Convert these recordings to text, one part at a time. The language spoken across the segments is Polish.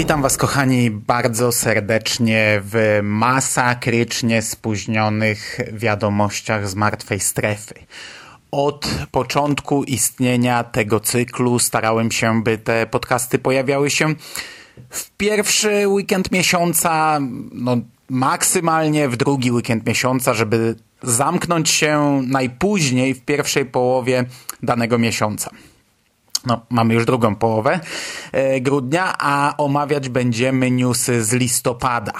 Witam Was, kochani, bardzo serdecznie w masakrycznie spóźnionych wiadomościach z martwej strefy. Od początku istnienia tego cyklu starałem się, by te podcasty pojawiały się w pierwszy weekend miesiąca, no maksymalnie w drugi weekend miesiąca, żeby zamknąć się najpóźniej w pierwszej połowie danego miesiąca. No, mamy już drugą połowę e, grudnia, a omawiać będziemy newsy z listopada.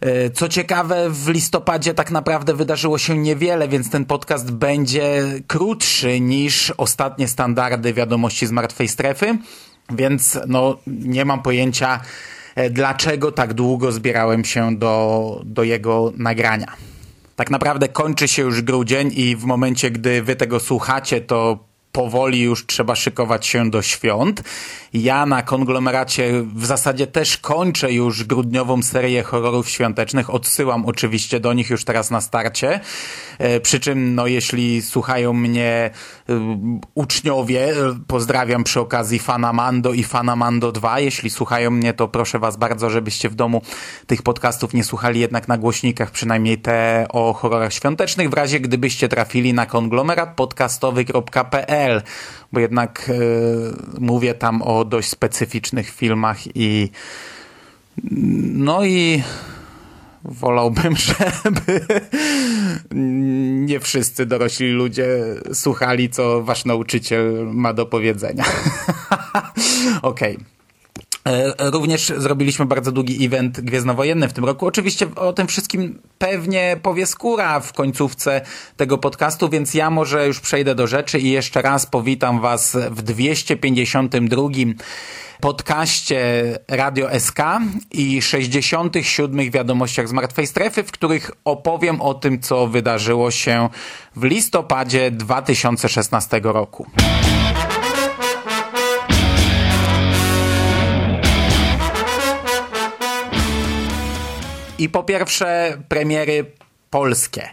E, co ciekawe, w listopadzie tak naprawdę wydarzyło się niewiele, więc ten podcast będzie krótszy niż ostatnie standardy wiadomości z martwej strefy, więc no, nie mam pojęcia, e, dlaczego tak długo zbierałem się do, do jego nagrania. Tak naprawdę kończy się już grudzień i w momencie, gdy wy tego słuchacie, to powoli już trzeba szykować się do świąt. Ja na konglomeracie w zasadzie też kończę już grudniową serię horrorów świątecznych. Odsyłam oczywiście do nich już teraz na starcie. E, przy czym, no, jeśli słuchają mnie uczniowie, pozdrawiam przy okazji Fana Mando i Fana Mando 2. Jeśli słuchają mnie, to proszę was bardzo, żebyście w domu tych podcastów nie słuchali jednak na głośnikach, przynajmniej te o horrorach świątecznych, w razie gdybyście trafili na konglomerat podcastowy.pl bo jednak e, mówię tam o dość specyficznych filmach i no i wolałbym, żeby nie wszyscy dorośli ludzie słuchali, co wasz nauczyciel ma do powiedzenia. Okej. Okay. E, również zrobiliśmy bardzo długi event gwiezdnowojenny w tym roku. Oczywiście o tym wszystkim pewnie powie skóra w końcówce tego podcastu, więc ja może już przejdę do rzeczy i jeszcze raz powitam Was w 252 podcaście Radio SK i 67 wiadomościach z martwej strefy, w których opowiem o tym, co wydarzyło się w listopadzie 2016 roku. I po pierwsze premiery polskie.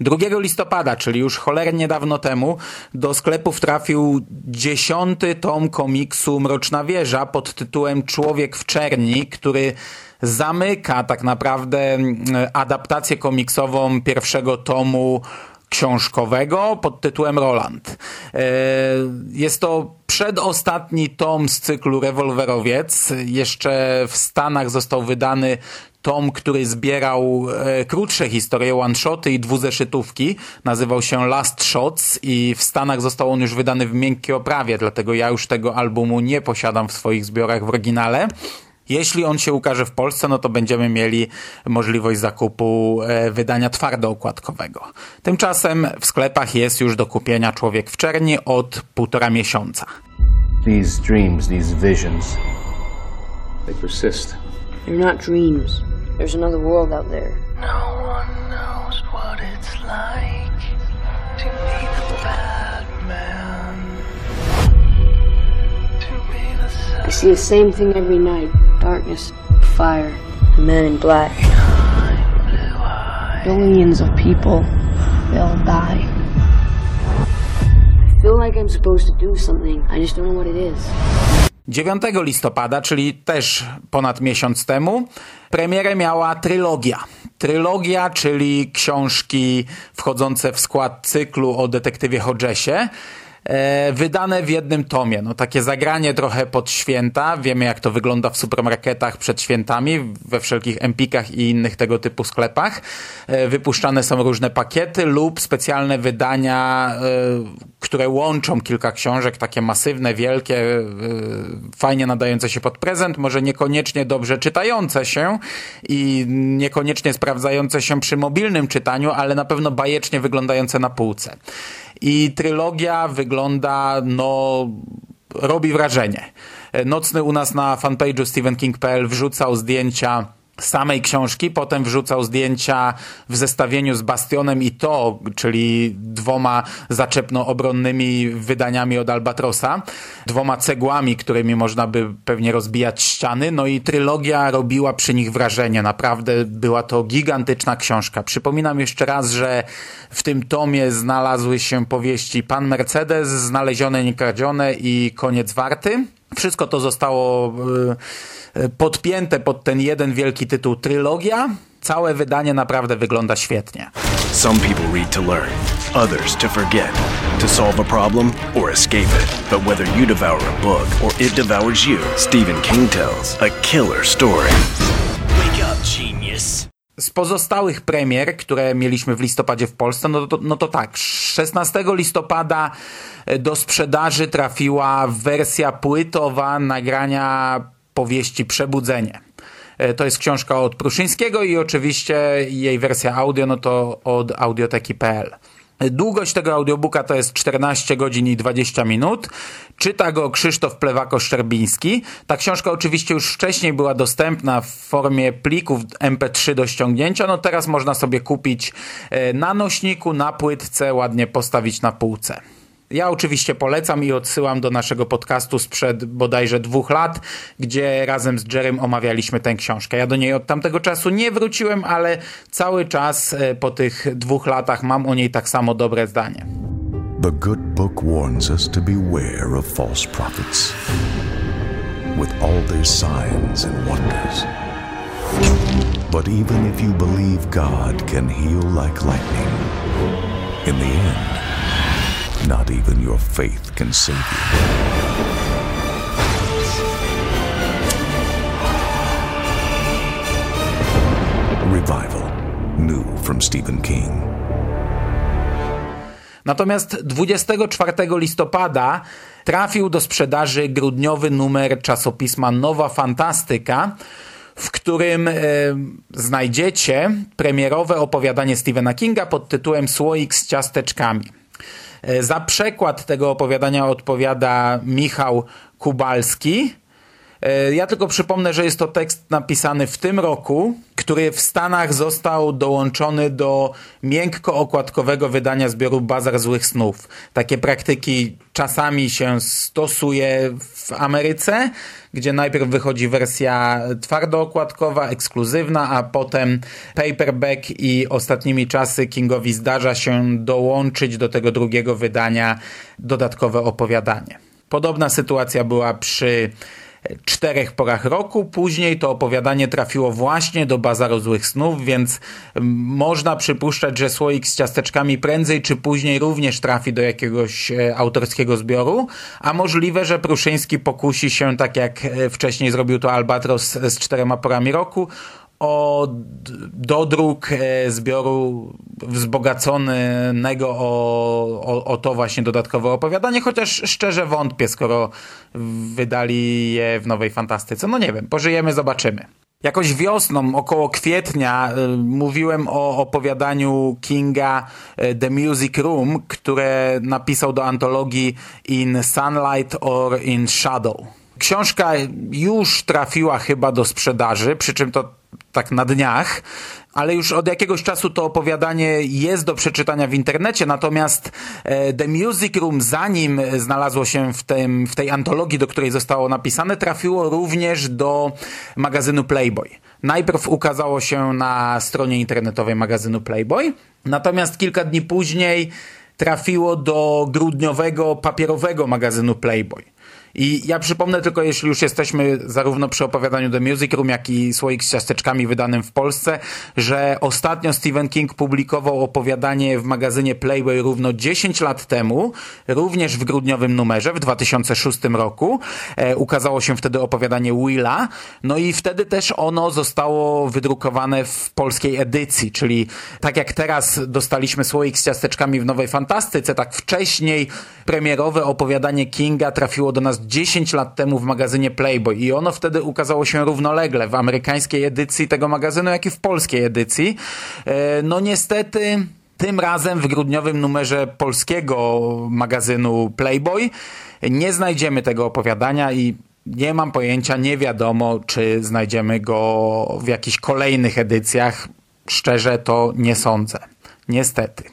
2 listopada, czyli już cholernie dawno temu, do sklepów trafił dziesiąty tom komiksu Mroczna Wieża pod tytułem Człowiek w czerni, który zamyka tak naprawdę mm, adaptację komiksową pierwszego tomu książkowego pod tytułem Roland. E, jest to przedostatni tom z cyklu Rewolwerowiec. Jeszcze w Stanach został wydany tom, który zbierał e, krótsze historie, one-shoty i dwuzeszytówki. Nazywał się Last Shots i w Stanach został on już wydany w miękkiej oprawie, dlatego ja już tego albumu nie posiadam w swoich zbiorach w oryginale. Jeśli on się ukaże w Polsce, no to będziemy mieli możliwość zakupu e, wydania twardookładkowego. Tymczasem w sklepach jest już do kupienia Człowiek w Czerni od półtora miesiąca. These dreams, these visions, they persist. They're not dreams. There's another world out there. No one knows what it's like to be the bad man. To be the I see the same thing every night. Darkness, fire, men in black. Billions of people, they'll die. I feel like I'm supposed to do something. I just don't know what it is. 9 listopada, czyli też ponad miesiąc temu, premierę miała trylogia. Trylogia, czyli książki wchodzące w skład cyklu o detektywie Hodgesie. E, wydane w jednym tomie. No takie zagranie trochę pod święta. Wiemy jak to wygląda w supermarketach przed świętami, we wszelkich empikach i innych tego typu sklepach. E, wypuszczane są różne pakiety lub specjalne wydania, e, które łączą kilka książek, takie masywne, wielkie, fajnie nadające się pod prezent, może niekoniecznie dobrze czytające się i niekoniecznie sprawdzające się przy mobilnym czytaniu, ale na pewno bajecznie wyglądające na półce. I trylogia wygląda, no, robi wrażenie. Nocny u nas na fanpage'u stephenking.pl wrzucał zdjęcia samej książki, potem wrzucał zdjęcia w zestawieniu z Bastionem i to, czyli dwoma zaczepno-obronnymi wydaniami od Albatrosa, dwoma cegłami, którymi można by pewnie rozbijać ściany, no i trylogia robiła przy nich wrażenie, naprawdę była to gigantyczna książka. Przypominam jeszcze raz, że w tym tomie znalazły się powieści Pan Mercedes, Znalezione, Niekradzione i Koniec Warty. Wszystko to zostało e, podpięte pod ten jeden wielki tytuł trylogia. Całe wydanie naprawdę wygląda świetnie. Some people read to learn, others to forget, to solve a problem or escape it. But whether you devour a book or it devours you, Stephen King tells a killer story. Wake up, genius. Z pozostałych premier, które mieliśmy w listopadzie w Polsce, no to, no to tak, 16 listopada do sprzedaży trafiła wersja płytowa nagrania powieści Przebudzenie. E, to jest książka od Pruszyńskiego i oczywiście jej wersja audio, no to od audioteki.pl. Długość tego audiobooka to jest 14 godzin i 20 minut. Czyta go Krzysztof Plewako-Szczerbiński. Ta książka oczywiście już wcześniej była dostępna w formie plików MP3 do ściągnięcia. No teraz można sobie kupić e, na nośniku, na płytce, ładnie postawić na półce. Ja oczywiście polecam i odsyłam do naszego podcastu sprzed bodajże dwóch lat, gdzie razem z Jerem omawialiśmy tę książkę. Ja do niej od tamtego czasu nie wróciłem, ale cały czas e, po tych dwóch latach mam o niej tak samo dobre zdanie. The good book warns us to beware of false prophets with all their signs and wonders. But even if you believe God can heal like lightning, in the end, Not even your faith can save you. Revival. New from Stephen King. Natomiast 24 listopada trafił do sprzedaży grudniowy numer czasopisma Nowa Fantastyka, w którym e, znajdziecie premierowe opowiadanie Stephena Kinga pod tytułem Słoik z ciasteczkami. E, za przekład tego opowiadania odpowiada Michał Kubalski. E, ja tylko przypomnę, że jest to tekst napisany w tym roku, który w Stanach został dołączony do miękko-okładkowego wydania zbioru Bazar Złych Snów. Takie praktyki czasami się stosuje w Ameryce, gdzie najpierw wychodzi wersja twardookładkowa, ekskluzywna, a potem paperback i ostatnimi czasy Kingowi zdarza się dołączyć do tego drugiego wydania dodatkowe opowiadanie. Podobna sytuacja była przy czterech porach roku. Później to opowiadanie trafiło właśnie do Bazaru Złych Snów, więc można przypuszczać, że słoik z ciasteczkami prędzej czy później również trafi do jakiegoś e, autorskiego zbioru, a możliwe, że Pruszyński pokusi się, tak jak e, wcześniej zrobił to Albatros z czterema porami roku, o dodruk e, zbioru wzbogaconego o, o, o, to właśnie dodatkowe opowiadanie, chociaż szczerze wątpię, skoro wydali je w Nowej Fantastyce. No nie wiem, pożyjemy, zobaczymy. Jakoś wiosną, około kwietnia, y, mówiłem o opowiadaniu Kinga y, The Music Room, które napisał do antologii In Sunlight or in Shadow. Książka już trafiła chyba do sprzedaży, przy czym to tak na dniach, ale już od jakiegoś czasu to opowiadanie jest do przeczytania w internecie, natomiast e, The Music Room, zanim znalazło się w, tym, w tej antologii, do której zostało napisane, trafiło również do magazynu Playboy. Najpierw ukazało się na stronie internetowej magazynu Playboy, natomiast kilka dni później trafiło do grudniowego papierowego magazynu Playboy. I ja przypomnę tylko, jeśli już jesteśmy zarówno przy opowiadaniu The Music Room, jak i Słoik z ciasteczkami wydanym w Polsce, że ostatnio Stephen King publikował opowiadanie w magazynie Playboy równo 10 lat temu, również w grudniowym numerze w 2006 roku. E, ukazało się wtedy opowiadanie Willa, no i wtedy też ono zostało wydrukowane w polskiej edycji, czyli tak jak teraz dostaliśmy Słoik z ciasteczkami w Nowej Fantastyce, tak wcześniej premierowe opowiadanie Kinga trafiło do nas 10 lat temu w magazynie Playboy i ono wtedy ukazało się równolegle w amerykańskiej edycji tego magazynu, jak i w polskiej edycji. E, no niestety Tym razem w grudniowym numerze polskiego magazynu Playboy nie znajdziemy tego opowiadania i nie mam pojęcia, nie wiadomo, czy znajdziemy go w jakichś kolejnych edycjach. Szczerze to nie sądzę. Niestety.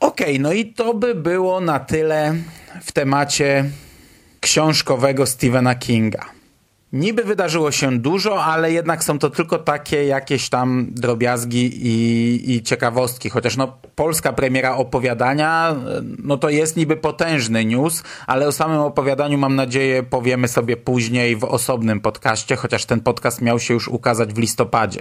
Okej, okay, no i to by było na tyle w temacie książkowego Stephena Kinga. Niby wydarzyło się dużo, ale jednak są to tylko takie jakieś tam drobiazgi i, i, ciekawostki. Chociaż no, polska premiera opowiadania, no to jest niby potężny news, ale o samym opowiadaniu mam nadzieję powiemy sobie później w osobnym podcaście, chociaż ten podcast miał się już ukazać w listopadzie.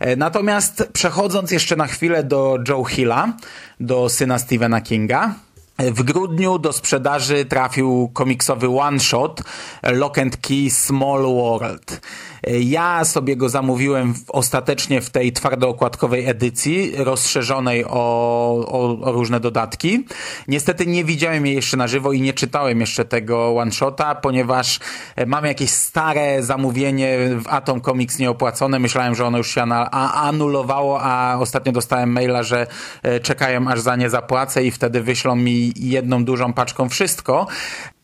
E, natomiast przechodząc jeszcze na chwilę do Joe Hilla, do syna Stephena Kinga, w grudniu do sprzedaży trafił komiksowy one-shot Lock and Key Small World. Ja sobie go zamówiłem w, ostatecznie w tej twardookładkowej edycji, rozszerzonej o, o, o, różne dodatki. Niestety nie widziałem jej jeszcze na żywo i nie czytałem jeszcze tego one-shota, ponieważ e, mam jakieś stare zamówienie w Atom Comics nieopłacone. Myślałem, że ono już się anulowało, a ostatnio dostałem maila, że e, czekają aż za nie zapłacę i wtedy wyślą mi jedną dużą paczką wszystko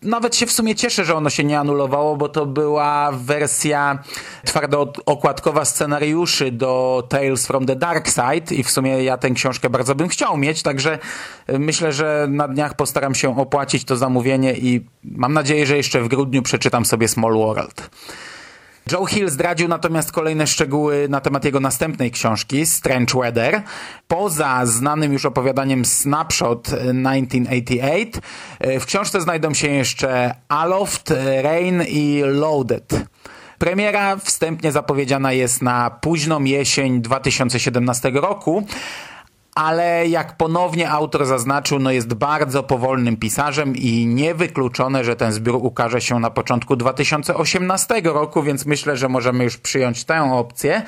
nawet się w sumie cieszę, że ono się nie anulowało, bo to była wersja twardookładkowa scenariuszy do Tales from the Dark Side i w sumie ja tę książkę bardzo bym chciał mieć, także myślę, że na dniach postaram się opłacić to zamówienie i mam nadzieję, że jeszcze w grudniu przeczytam sobie Small World. Joe Hill zdradził natomiast kolejne szczegóły na temat jego następnej książki, Strange Weather. Poza znanym już opowiadaniem Snapshot 1988, w książce znajdą się jeszcze Aloft, Rain i Loaded. Premiera wstępnie zapowiedziana jest na późną jesień 2017 roku, ale jak ponownie autor zaznaczył, no jest bardzo powolnym pisarzem i niewykluczone, że ten zbiór ukaże się na początku 2018 roku, więc myślę, że możemy już przyjąć tę opcję.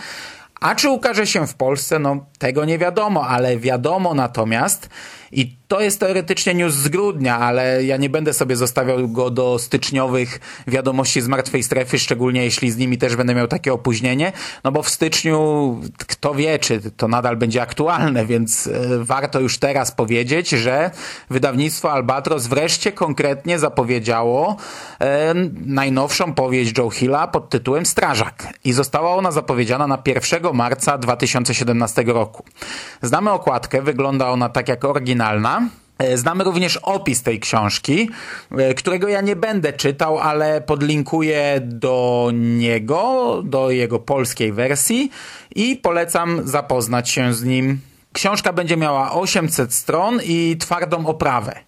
A czy ukaże się w Polsce? No tego nie wiadomo, ale wiadomo natomiast, i to jest teoretycznie news z grudnia, ale ja nie będę sobie zostawiał go do styczniowych wiadomości z martwej strefy, szczególnie jeśli z nimi też będę miał takie opóźnienie, no bo w styczniu kto wie, czy to nadal będzie aktualne, więc e, warto już teraz powiedzieć, że wydawnictwo Albatros wreszcie konkretnie zapowiedziało e, najnowszą powieść Joe Hilla pod tytułem Strażak. I została ona zapowiedziana na 1 marca 2017 roku. Znamy okładkę, wygląda ona tak jak oryginalna znamy również opis tej książki, e, którego ja nie będę czytał, ale podlinkuję do niego, do jego polskiej wersji i polecam zapoznać się z nim. Książka będzie miała 800 stron i twardą oprawę,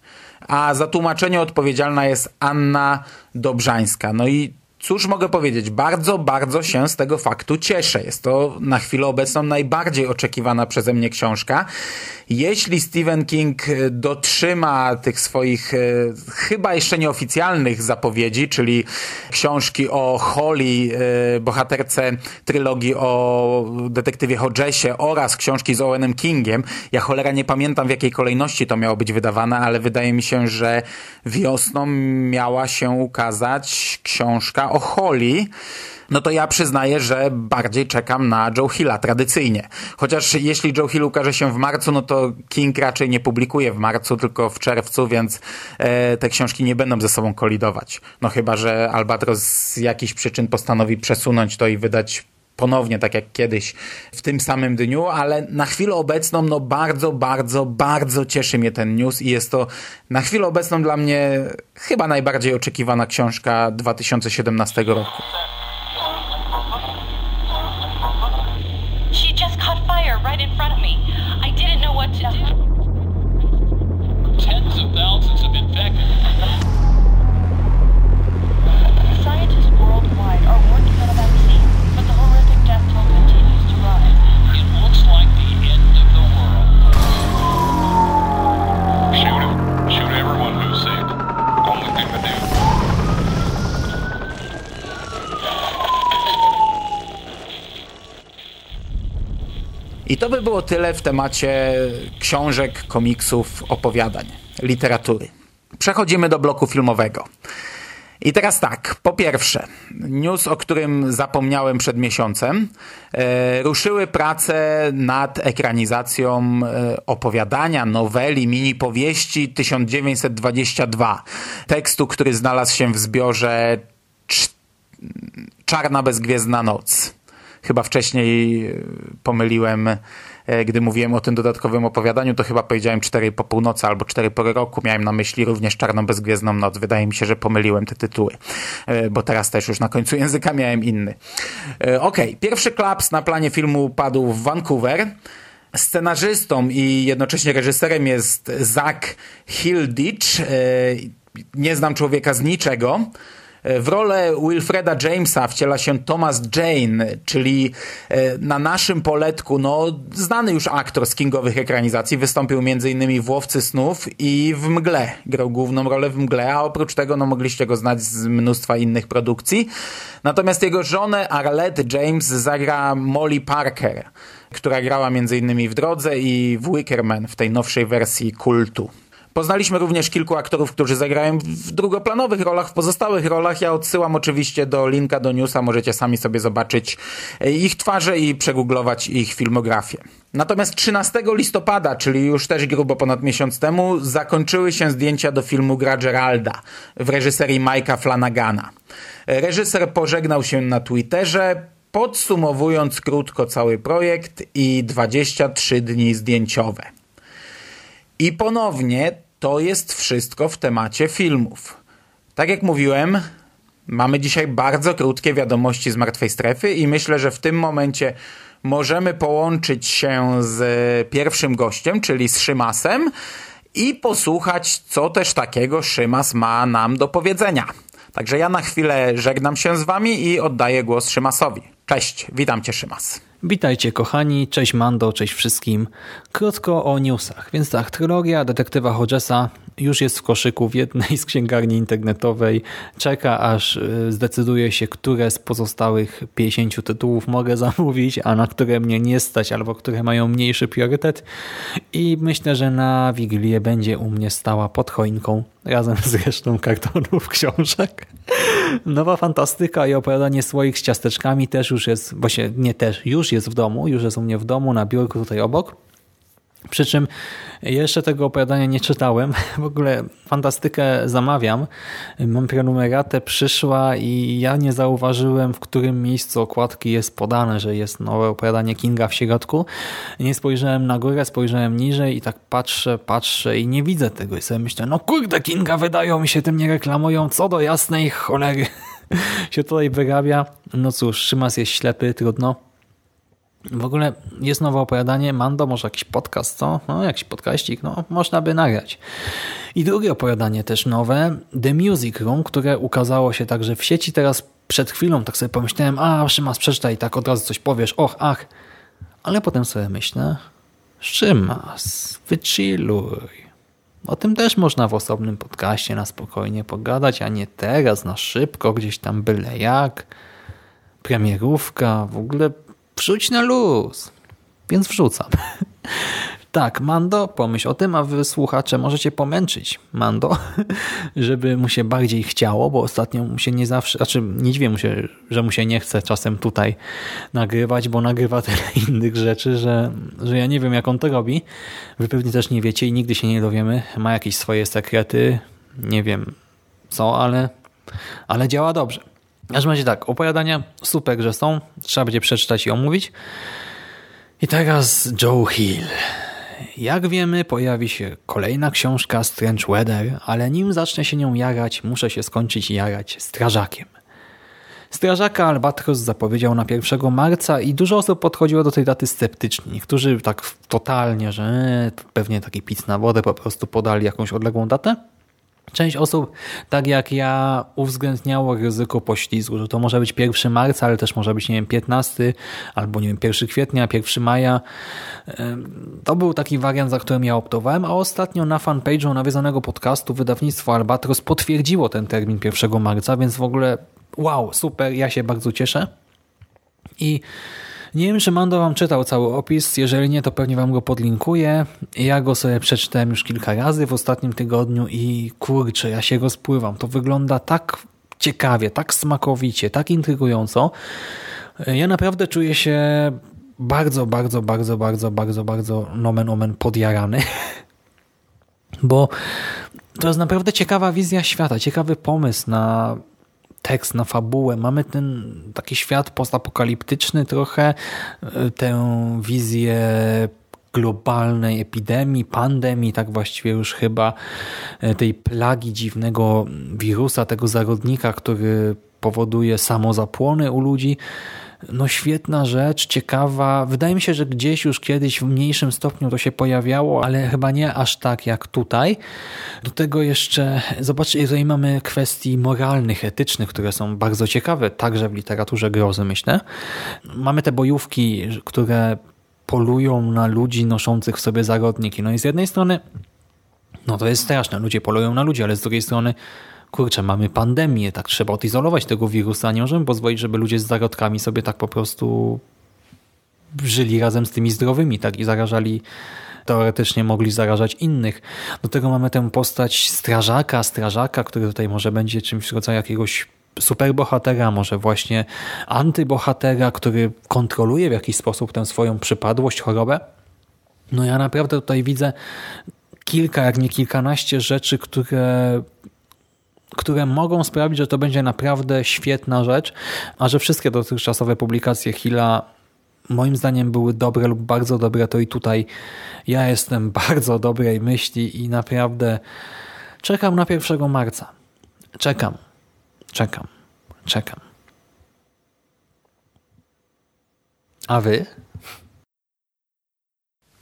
a za tłumaczenie odpowiedzialna jest Anna Dobrzańska. No i Cóż mogę powiedzieć? Bardzo, bardzo się z tego faktu cieszę. Jest to na chwilę obecną najbardziej oczekiwana przeze mnie książka. Jeśli Stephen King e, dotrzyma tych swoich e, chyba jeszcze nieoficjalnych zapowiedzi, czyli książki o Holly, e, bohaterce trylogii o detektywie Hodgesie oraz książki z Owenem Kingiem, ja cholera nie pamiętam w jakiej kolejności to miało być wydawane, ale wydaje mi się, że wiosną miała się ukazać książka o Holly, no to ja przyznaję, że bardziej czekam na Joe Hilla tradycyjnie. Chociaż jeśli Joe Hill ukaże się w marcu, no to King raczej nie publikuje w marcu, tylko w czerwcu, więc e, te książki nie będą ze sobą kolidować. No chyba, że Albatros z jakichś przyczyn postanowi przesunąć to i wydać ponownie, tak jak kiedyś, w tym samym dniu, ale na chwilę obecną, no bardzo, bardzo, bardzo cieszy mnie ten news i jest to na chwilę obecną dla mnie chyba najbardziej oczekiwana książka 2017 roku. I to by było tyle w temacie książek, komiksów, opowiadań, literatury. Przechodzimy do bloku filmowego. I teraz tak, po pierwsze, news, o którym zapomniałem przed miesiącem, e, ruszyły prace nad ekranizacją e, opowiadania, noweli, mini powieści 1922. Tekstu, który znalazł się w zbiorze Czarna bezgwiezdna noc. Chyba wcześniej e, pomyliłem E, gdy mówiłem o tym dodatkowym opowiadaniu, to chyba powiedziałem 4 po północy albo 4 pory roku. Miałem na myśli również Czarną Bezgwiezdną Noc. Wydaje mi się, że pomyliłem te tytuły, e, bo teraz też już na końcu języka miałem inny. E, ok, pierwszy klaps na planie filmu padł w Vancouver. Scenarzystą i jednocześnie reżyserem jest Zach Hilditch. Nie znam człowieka z niczego. W rolę Wilfreda Jamesa wciela się Thomas Jane, czyli e, na naszym poletku no, znany już aktor z kingowych ekranizacji. Wystąpił m.in. w Łowcy Snów i w Mgle. Grał główną rolę w Mgle, a oprócz tego no, mogliście go znać z mnóstwa innych produkcji. Natomiast jego żonę Arlette James zagra Molly Parker, która grała m.in. w Drodze i w Wickerman w tej nowszej wersji kultu. Poznaliśmy również kilku aktorów, którzy zagrają w drugoplanowych rolach, w pozostałych rolach. Ja odsyłam oczywiście do linka do newsa, możecie sami sobie zobaczyć e, ich twarze i przegooglować ich filmografię. Natomiast 13 listopada, czyli już też grubo ponad miesiąc temu, zakończyły się zdjęcia do filmu Gra Geralda w reżyserii Mike'a Flanagana. Reżyser pożegnał się na Twitterze, podsumowując krótko cały projekt i 23 dni zdjęciowe. I ponownie to jest wszystko w temacie filmów. Tak jak mówiłem, mamy dzisiaj bardzo krótkie wiadomości z martwej strefy i myślę, że w tym momencie możemy połączyć się z pierwszym gościem, czyli z Szymasem i posłuchać, co też takiego Szymas ma nam do powiedzenia. Także ja na chwilę żegnam się z wami i oddaję głos Szymasowi. Cześć, witam cię Szymas. Witajcie kochani, cześć Mando, cześć wszystkim. Krótko o newsach. Więc tak, trylogia detektywa Hodgesa już jest w koszyku w jednej z księgarni internetowej. Czeka aż y, zdecyduje się, które z pozostałych 50 tytułów mogę zamówić, a na które mnie nie stać albo które mają mniejszy priorytet. I myślę, że na Wigilię będzie u mnie stała pod choinką razem z resztą kartonów książek. Nowa fantastyka i opowiadanie swoich z ciasteczkami też już jest, właśnie nie też, już jest w domu, już jest u mnie w domu na biurku tutaj obok. Przy czym jeszcze tego opowiadania nie czytałem. W ogóle fantastykę zamawiam. Mam prenumeratę, przyszła i ja nie zauważyłem, w którym miejscu okładki jest podane, że jest nowe opowiadanie Kinga w środku. Nie spojrzałem na górę, spojrzałem niżej i tak patrzę, patrzę i nie widzę tego. I sobie myślę, no kurde, Kinga wydają mi się tym nie reklamują, co do jasnej cholery się tutaj wyrabia. No cóż, Szymas jest ślepy, trudno. W ogóle jest nowe opowiadanie, Mando, może jakiś podcast, co? No, jakiś podcaścik, no, można by nagrać. I drugie opowiadanie też nowe, The Music Room, które ukazało się także w sieci teraz przed chwilą, tak sobie pomyślałem, a Szymas, przeczytaj, tak od razu coś powiesz, och, ach. Ale potem sobie myślę, Szymas, wychilluj. O tym też można w osobnym podcaście na spokojnie pogadać, a nie teraz, na szybko, gdzieś tam byle jak. Premierówka, w ogóle wrzuć na luz. Więc wrzucam. Tak, Mando, pomyśl o tym, a wy słuchacze możecie pomęczyć Mando, żeby mu się bardziej chciało, bo ostatnio mu się nie zawsze, znaczy nie dziwię mu się, że mu się nie chce czasem tutaj nagrywać, bo nagrywa tyle innych rzeczy, że, że ja nie wiem jak on to robi. Wy pewnie też nie wiecie i nigdy się nie dowiemy. Ma jakieś swoje sekrety, nie wiem co, ale, ale działa dobrze. W każdym razie tak, opowiadania super, że są. Trzeba będzie przeczytać i omówić. I teraz Joe Hill. Jak wiemy, pojawi się kolejna książka Strange Weather, ale nim zacznę się nią jarać, muszę się skończyć jarać strażakiem. Strażaka Albatros zapowiedział na 1 marca i dużo osób podchodziło do tej daty sceptycznie. Niektórzy tak totalnie, że e, pewnie taki pic na wodę po prostu podali jakąś odległą datę. Część osób, tak jak ja, uwzględniało ryzyko poślizgu, że to może być 1 marca, ale też może być, nie wiem, 15 albo, nie wiem, 1 kwietnia, 1 maja. To był taki wariant, za którym ja optowałem, a ostatnio na fanpage'u nawiązanego podcastu wydawnictwo Albatros potwierdziło ten termin 1 marca, więc w ogóle wow, super, ja się bardzo cieszę. I nie wiem, czy Mando Wam czytał cały opis. Jeżeli nie, to pewnie Wam go podlinkuję. Ja go sobie przeczytałem już kilka razy w ostatnim tygodniu i kurczę, ja się rozpływam. To wygląda tak ciekawie, tak smakowicie, tak intrygująco. Ja naprawdę czuję się bardzo, bardzo, bardzo, bardzo, bardzo, bardzo nomen omen podjarany. Bo to jest naprawdę ciekawa wizja świata, ciekawy pomysł na tekst, na fabułę. Mamy ten taki świat postapokaliptyczny trochę, e, tę wizję globalnej epidemii, pandemii, tak właściwie już chyba e, tej plagi dziwnego wirusa, tego zarodnika, który powoduje samozapłony u ludzi. No świetna rzecz, ciekawa. Wydaje mi się, że gdzieś już kiedyś w mniejszym stopniu to się pojawiało, ale chyba nie aż tak jak tutaj. Do tego jeszcze, zobaczcie, tutaj mamy kwestii moralnych, etycznych, które są bardzo ciekawe, także w literaturze grozy, myślę. Mamy te bojówki, które polują na ludzi noszących w sobie zarodniki. No i z jednej strony, no to jest straszne, ludzie polują na ludzi, ale z drugiej strony kurczę, mamy pandemię, tak trzeba odizolować tego wirusa, nie możemy pozwolić, żeby ludzie z zarodkami sobie tak po prostu żyli razem z tymi zdrowymi, tak i zarażali teoretycznie mogli zarażać innych. Do tego mamy tę postać strażaka, strażaka, który tutaj może będzie czymś w rodzaju jakiegoś superbohatera, może właśnie antybohatera, który kontroluje w jakiś sposób tę swoją przypadłość, chorobę. No ja naprawdę tutaj widzę kilka, jak nie kilkanaście rzeczy, które które mogą sprawić, że to będzie naprawdę świetna rzecz, a że wszystkie dotychczasowe publikacje Hilla moim zdaniem były dobre lub bardzo dobre, to i tutaj ja jestem bardzo dobrej myśli i naprawdę czekam na 1 marca. Czekam, czekam, czekam. A wy?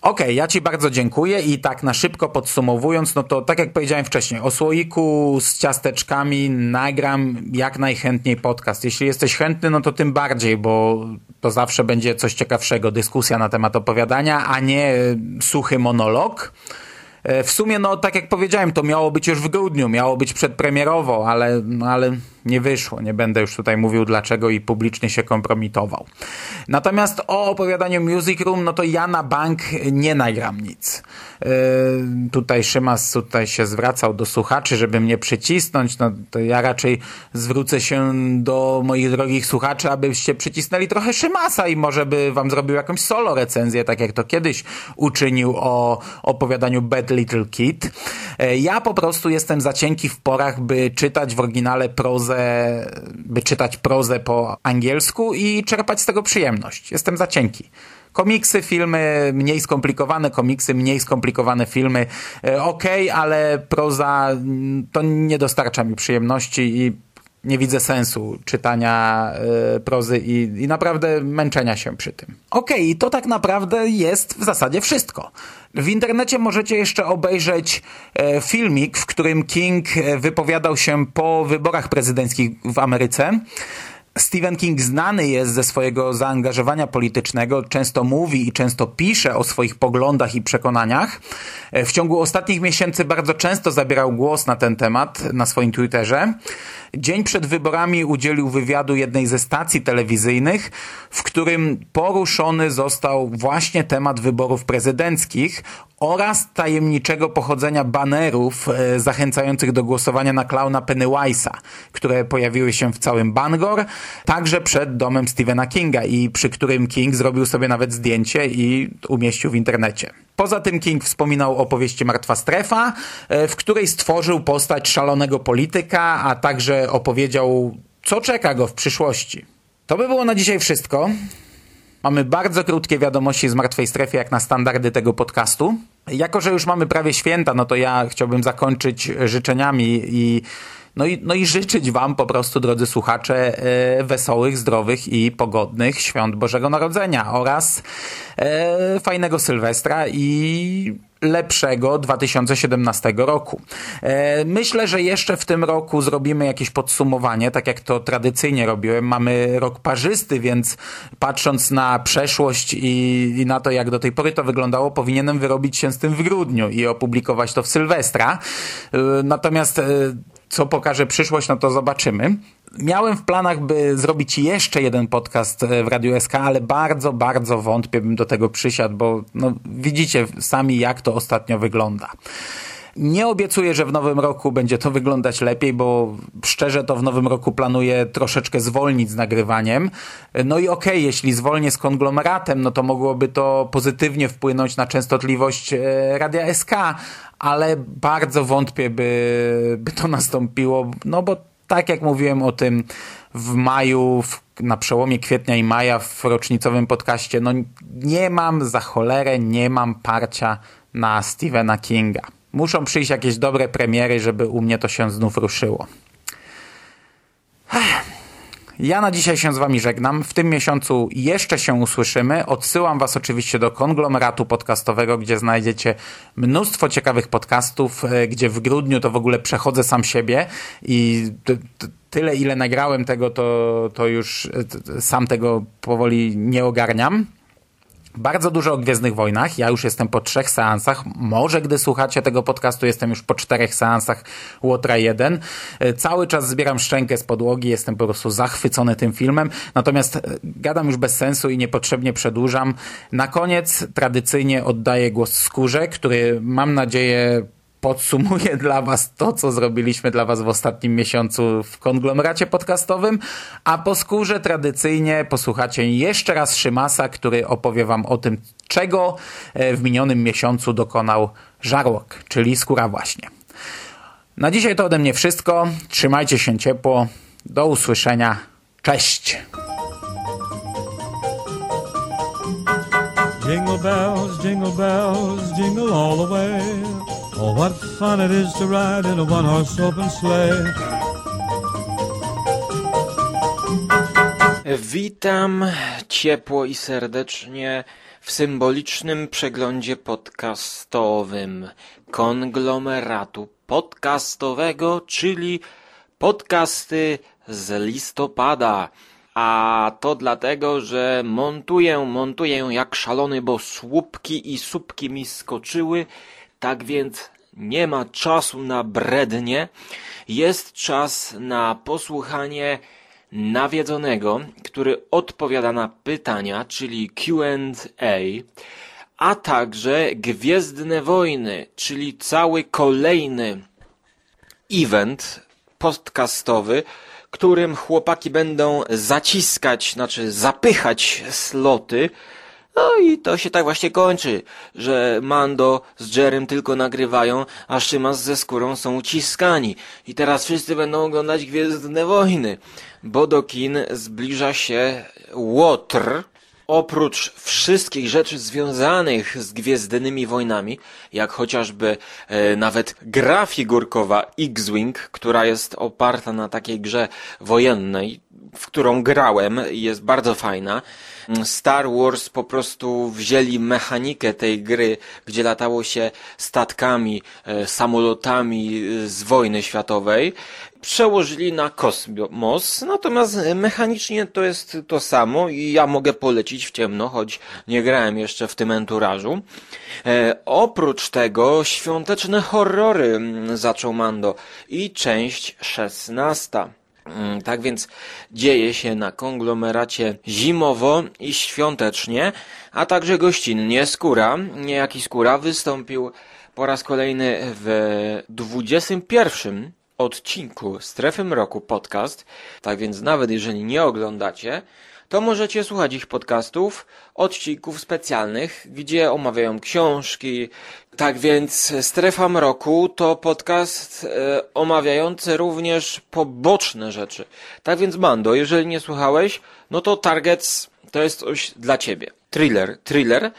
Okej, okay, ja Ci bardzo dziękuję i tak na szybko podsumowując, no to tak jak powiedziałem wcześniej, o słoiku z ciasteczkami nagram jak najchętniej podcast. Jeśli jesteś chętny, no to tym bardziej, bo to zawsze będzie coś ciekawszego, dyskusja na temat opowiadania, a nie suchy monolog. E, w sumie, no tak jak powiedziałem, to miało być już w grudniu, miało być przedpremierowo, ale, no, ale nie wyszło. Nie będę już tutaj mówił dlaczego i publicznie się kompromitował. Natomiast o opowiadaniu Music Room, no to ja na bank nie nagram nic. Yy, tutaj Szymas tutaj się zwracał do słuchaczy, żeby mnie przycisnąć. No to ja raczej zwrócę się do moich drogich słuchaczy, abyście przycisnęli trochę Szymasa i może by wam zrobił jakąś solo recenzję, tak jak to kiedyś uczynił o opowiadaniu Bad Little Kid. Yy, ja po prostu jestem za cienki w porach, by czytać w oryginale prozę prozę, by czytać prozę po angielsku i czerpać z tego przyjemność. Jestem za cienki. Komiksy, filmy mniej skomplikowane, komiksy mniej skomplikowane filmy, e, ok, ale proza mm, to nie dostarcza mi przyjemności i nie widzę sensu czytania y, prozy i, i, naprawdę męczenia się przy tym. Okej, okay, to tak naprawdę jest w zasadzie wszystko. W internecie możecie jeszcze obejrzeć e, filmik, w którym King e, wypowiadał się po wyborach prezydenckich w Ameryce. Stephen King znany jest ze swojego zaangażowania politycznego, często mówi i często pisze o swoich poglądach i przekonaniach. E, w ciągu ostatnich miesięcy bardzo często zabierał głos na ten temat na swoim Twitterze. Dzień przed wyborami udzielił wywiadu jednej ze stacji telewizyjnych, w którym poruszony został właśnie temat wyborów prezydenckich oraz tajemniczego pochodzenia banerów e, zachęcających do głosowania na klauna Pennywise'a, które pojawiły się w całym Bangor, także przed domem Stephena Kinga i przy którym King zrobił sobie nawet zdjęcie i umieścił w internecie. Poza tym King wspominał o powieści Martwa Strefa, e, w której stworzył postać szalonego polityka, a także opowiedział, co czeka go w przyszłości. To by było na dzisiaj wszystko. Mamy bardzo krótkie wiadomości z Martwej Strefy, jak na standardy tego podcastu. Jako, że już mamy prawie święta, no to ja chciałbym zakończyć życzeniami i no i, no i życzyć Wam po prostu, drodzy słuchacze, e, wesołych, zdrowych i pogodnych świąt Bożego Narodzenia oraz e, fajnego Sylwestra i lepszego 2017 roku. E, myślę, że jeszcze w tym roku zrobimy jakieś podsumowanie, tak jak to tradycyjnie robiłem. Mamy rok parzysty, więc patrząc na przeszłość i, i na to, jak do tej pory to wyglądało, powinienem wyrobić się z tym w grudniu i opublikować to w Sylwestra. Natomiast co pokaże przyszłość, no to zobaczymy. Miałem w planach, by zrobić jeszcze jeden podcast e, w Radiu SK, ale bardzo, bardzo wątpię bym do tego przysiadł, bo no, widzicie sami, jak to ostatnio wygląda. Nie obiecuję, że w nowym roku będzie to wyglądać lepiej, bo szczerze to w nowym roku planuję troszeczkę zwolnić z nagrywaniem. No i okej, okay, jeśli zwolnię z konglomeratem, no to mogłoby to pozytywnie wpłynąć na częstotliwość e, Radia SK, ale bardzo wątpię, by, by to nastąpiło, no bo tak jak mówiłem o tym w maju, w, na przełomie kwietnia i maja w rocznicowym podcaście, no nie mam za cholerę, nie mam parcia na Stephena Kinga. Muszą przyjść jakieś dobre premiery, żeby u mnie to się znów ruszyło. Ja na dzisiaj się z Wami żegnam. W tym miesiącu jeszcze się usłyszymy. Odsyłam Was oczywiście do konglomeratu podcastowego, gdzie znajdziecie mnóstwo ciekawych podcastów, e, gdzie w grudniu to w ogóle przechodzę sam siebie i tyle, ile nagrałem tego, to, to już e, sam tego powoli nie ogarniam. Bardzo dużo o Gwiezdnych Wojnach. Ja już jestem po trzech seansach. Może gdy słuchacie tego podcastu, jestem już po czterech seansach Łotra 1. E, cały czas zbieram szczękę z podłogi. Jestem po prostu zachwycony tym filmem. Natomiast e, gadam już bez sensu i niepotrzebnie przedłużam. Na koniec tradycyjnie oddaję głos Skórze, który mam nadzieję podsumuję dla Was to, co zrobiliśmy dla Was w ostatnim miesiącu w konglomeracie podcastowym, a po skórze tradycyjnie posłuchacie jeszcze raz Szymasa, który opowie Wam o tym, czego e, w minionym miesiącu dokonał Żarłok, czyli skóra właśnie. Na dzisiaj to ode mnie wszystko. Trzymajcie się ciepło. Do usłyszenia. Cześć! Jingle bells, jingle bells, jingle all the way. Oh, what fun it is to ride in a one-horse open sleigh. Witam ciepło i serdecznie w symbolicznym przeglądzie podcastowym konglomeratu podcastowego, czyli podcasty z listopada. A to dlatego, że montuję, montuję jak szalony, bo słupki i słupki mi skoczyły tak więc nie ma czasu na brednie, jest czas na posłuchanie nawiedzonego, który odpowiada na pytania, czyli QA, a także Gwiezdne Wojny, czyli cały kolejny event podcastowy, którym chłopaki będą zaciskać, znaczy zapychać sloty no i to się tak właśnie kończy, że Mando z Jerem tylko nagrywają, a Szymas ze skórą są uciskani. I teraz wszyscy będą oglądać Gwiezdne Wojny, bo do kin zbliża się Łotr, oprócz wszystkich rzeczy związanych z Gwiezdnymi Wojnami, jak chociażby e, nawet gra figurkowa X-Wing, która jest oparta na takiej grze wojennej, w którą grałem i jest bardzo fajna. Star Wars po prostu wzięli mechanikę tej gry, gdzie latało się statkami, e, samolotami e, z wojny światowej, przełożyli na kosmos, natomiast mechanicznie to jest to samo i ja mogę polecić w ciemno, choć nie grałem jeszcze w tym enturażu. E, oprócz tego świąteczne horrory zaczął Mando i część szesnasta. Mm, tak więc dzieje się na konglomeracie zimowo i świątecznie, a także gościnnie. Skóra, niejaki Skóra wystąpił po raz kolejny w 21 odcinku Strefy Mroku podcast. Tak więc nawet jeżeli nie oglądacie, to możecie słuchać ich podcastów, odcinków specjalnych, gdzie omawiają książki. Tak więc Strefa Mroku to podcast e, omawiający również poboczne rzeczy. Tak więc Mando, jeżeli nie słuchałeś, no to Targets to jest coś dla ciebie. Thriller, thriller.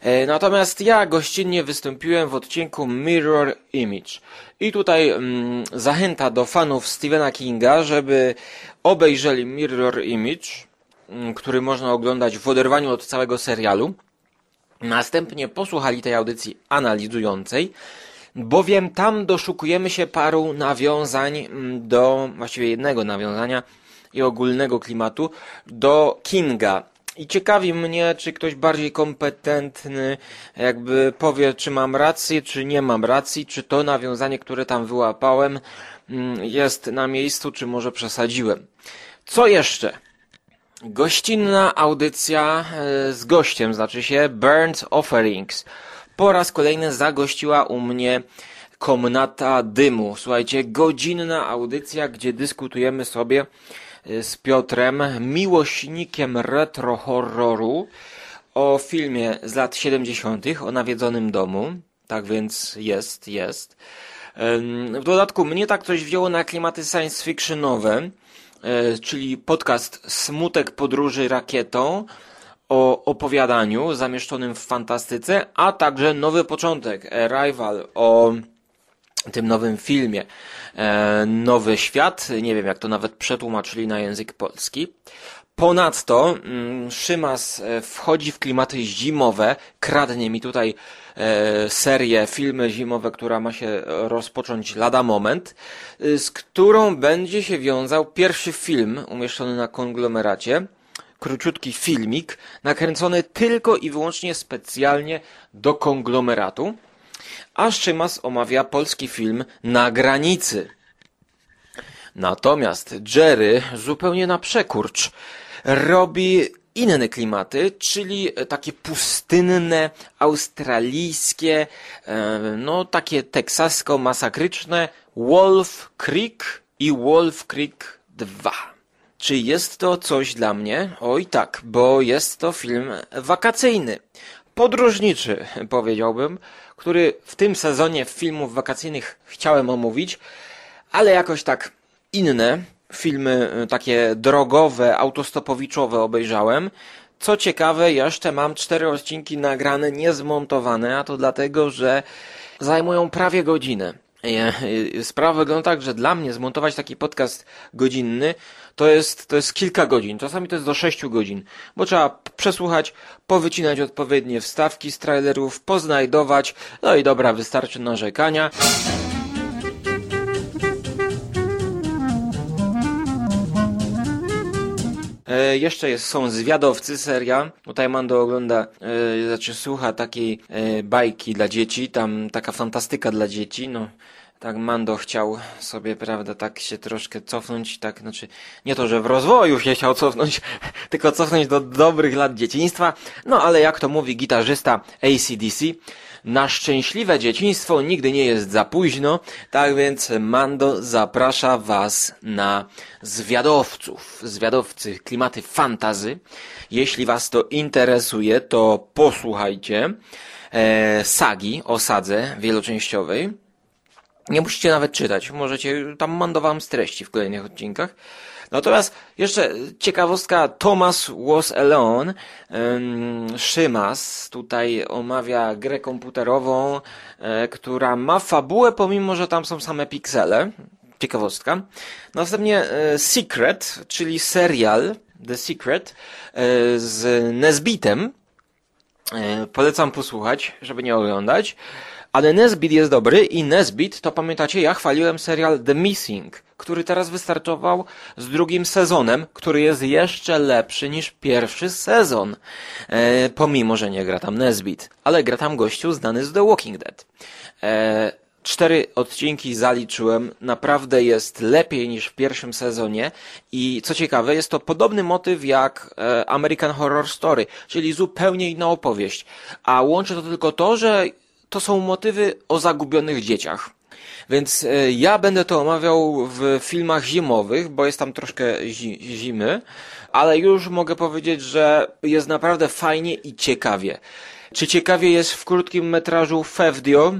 E, natomiast ja gościnnie wystąpiłem w odcinku Mirror Image. I tutaj mm, zachęta do fanów Stephena Kinga, żeby obejrzeli Mirror Image Mm, który można oglądać w oderwaniu od całego serialu. Następnie posłuchali tej audycji analizującej, bowiem tam doszukujemy się paru nawiązań mm, do, właściwie jednego nawiązania i ogólnego klimatu do Kinga. I ciekawi mnie, czy ktoś bardziej kompetentny jakby powie, czy mam rację, czy nie mam racji, czy to nawiązanie, które tam wyłapałem, mm, jest na miejscu, czy może przesadziłem. Co jeszcze? Gościnna audycja e, z gościem, znaczy się Burnt Offerings. Po raz kolejny zagościła u mnie Komnata Dymu. Słuchajcie, godzinna audycja, gdzie dyskutujemy sobie y, z Piotrem, miłośnikiem retro horroru, o filmie z lat 70., o nawiedzonym domu. Tak więc jest, jest. W dodatku mnie tak coś wzięło na klimaty science fictionowe, e, czyli podcast Smutek podróży rakietą o opowiadaniu zamieszczonym w fantastyce, a także nowy początek, Arrival o tym nowym filmie. E, Nowy Świat, nie wiem jak to nawet przetłumaczyli na język polski. Ponadto mm, Szymas e, wchodzi w klimaty zimowe, kradnie mi tutaj e, serię, filmy zimowe, która ma się rozpocząć lada moment, e, z którą będzie się wiązał pierwszy film umieszczony na konglomeracie, króciutki filmik, nakręcony tylko i wyłącznie specjalnie do konglomeratu, a Szymas omawia polski film Na granicy. Natomiast Jerry zupełnie na przekurcz robi inne klimaty, czyli takie pustynne, australijskie, e, no takie teksasko-masakryczne Wolf Creek i Wolf Creek 2. Czy jest to coś dla mnie? Oj tak, bo jest to film wakacyjny. Podróżniczy, powiedziałbym, który w tym sezonie filmów wakacyjnych chciałem omówić, ale jakoś tak inne, filmy e, takie drogowe, autostopowiczowe obejrzałem. Co ciekawe, jeszcze mam cztery odcinki nagrane, niezmontowane, a to dlatego, że zajmują prawie godzinę. E, sprawa wygląda tak, że dla mnie zmontować taki podcast godzinny to jest, to jest kilka godzin, czasami to jest do sześciu godzin, bo trzeba przesłuchać, powycinać odpowiednie wstawki z trailerów, poznajdować, no i dobra, wystarczy narzekania. E, jeszcze jest, są Zwiadowcy, seria. Tutaj Mando ogląda, e, znaczy słucha takiej e, bajki dla dzieci, tam taka fantastyka dla dzieci, no. Tak Mando chciał sobie, prawda, tak się troszkę cofnąć, tak, znaczy, nie to, że w rozwoju się chciał cofnąć, tylko cofnąć do dobrych lat dzieciństwa, no ale jak to mówi gitarzysta ACDC, na szczęśliwe dzieciństwo nigdy nie jest za późno, tak więc Mando zaprasza Was na zwiadowców, zwiadowcy klimaty fantazy. Jeśli Was to interesuje, to posłuchajcie e, sagi o sadze wieloczęściowej. Nie musicie nawet czytać, możecie, tam Mando Wam streści w kolejnych odcinkach. Natomiast jeszcze ciekawostka, Thomas Was Alone. Szymas tutaj omawia grę komputerową, e, która ma fabułę, pomimo że tam są same piksele. Ciekawostka. Następnie e, Secret, czyli serial The Secret e, z Nesbitem. Polecam posłuchać, żeby nie oglądać. Ale Nesbit jest dobry i Nesbit, to pamiętacie, ja chwaliłem serial The Missing, który teraz wystartował z drugim sezonem, który jest jeszcze lepszy niż pierwszy sezon. E, pomimo, że nie gra tam Nesbit, ale gra tam gościu znany z The Walking Dead. E, Cztery odcinki zaliczyłem, naprawdę jest lepiej niż w pierwszym sezonie i co ciekawe, jest to podobny motyw jak e, American Horror Story, czyli zupełnie inna opowieść. A łączy to tylko to, że to są motywy o zagubionych dzieciach. Więc e, ja będę to omawiał w filmach zimowych, bo jest tam troszkę zi zimy, ale już mogę powiedzieć, że jest naprawdę fajnie i ciekawie. Czy ciekawie jest w krótkim metrażu Fevdio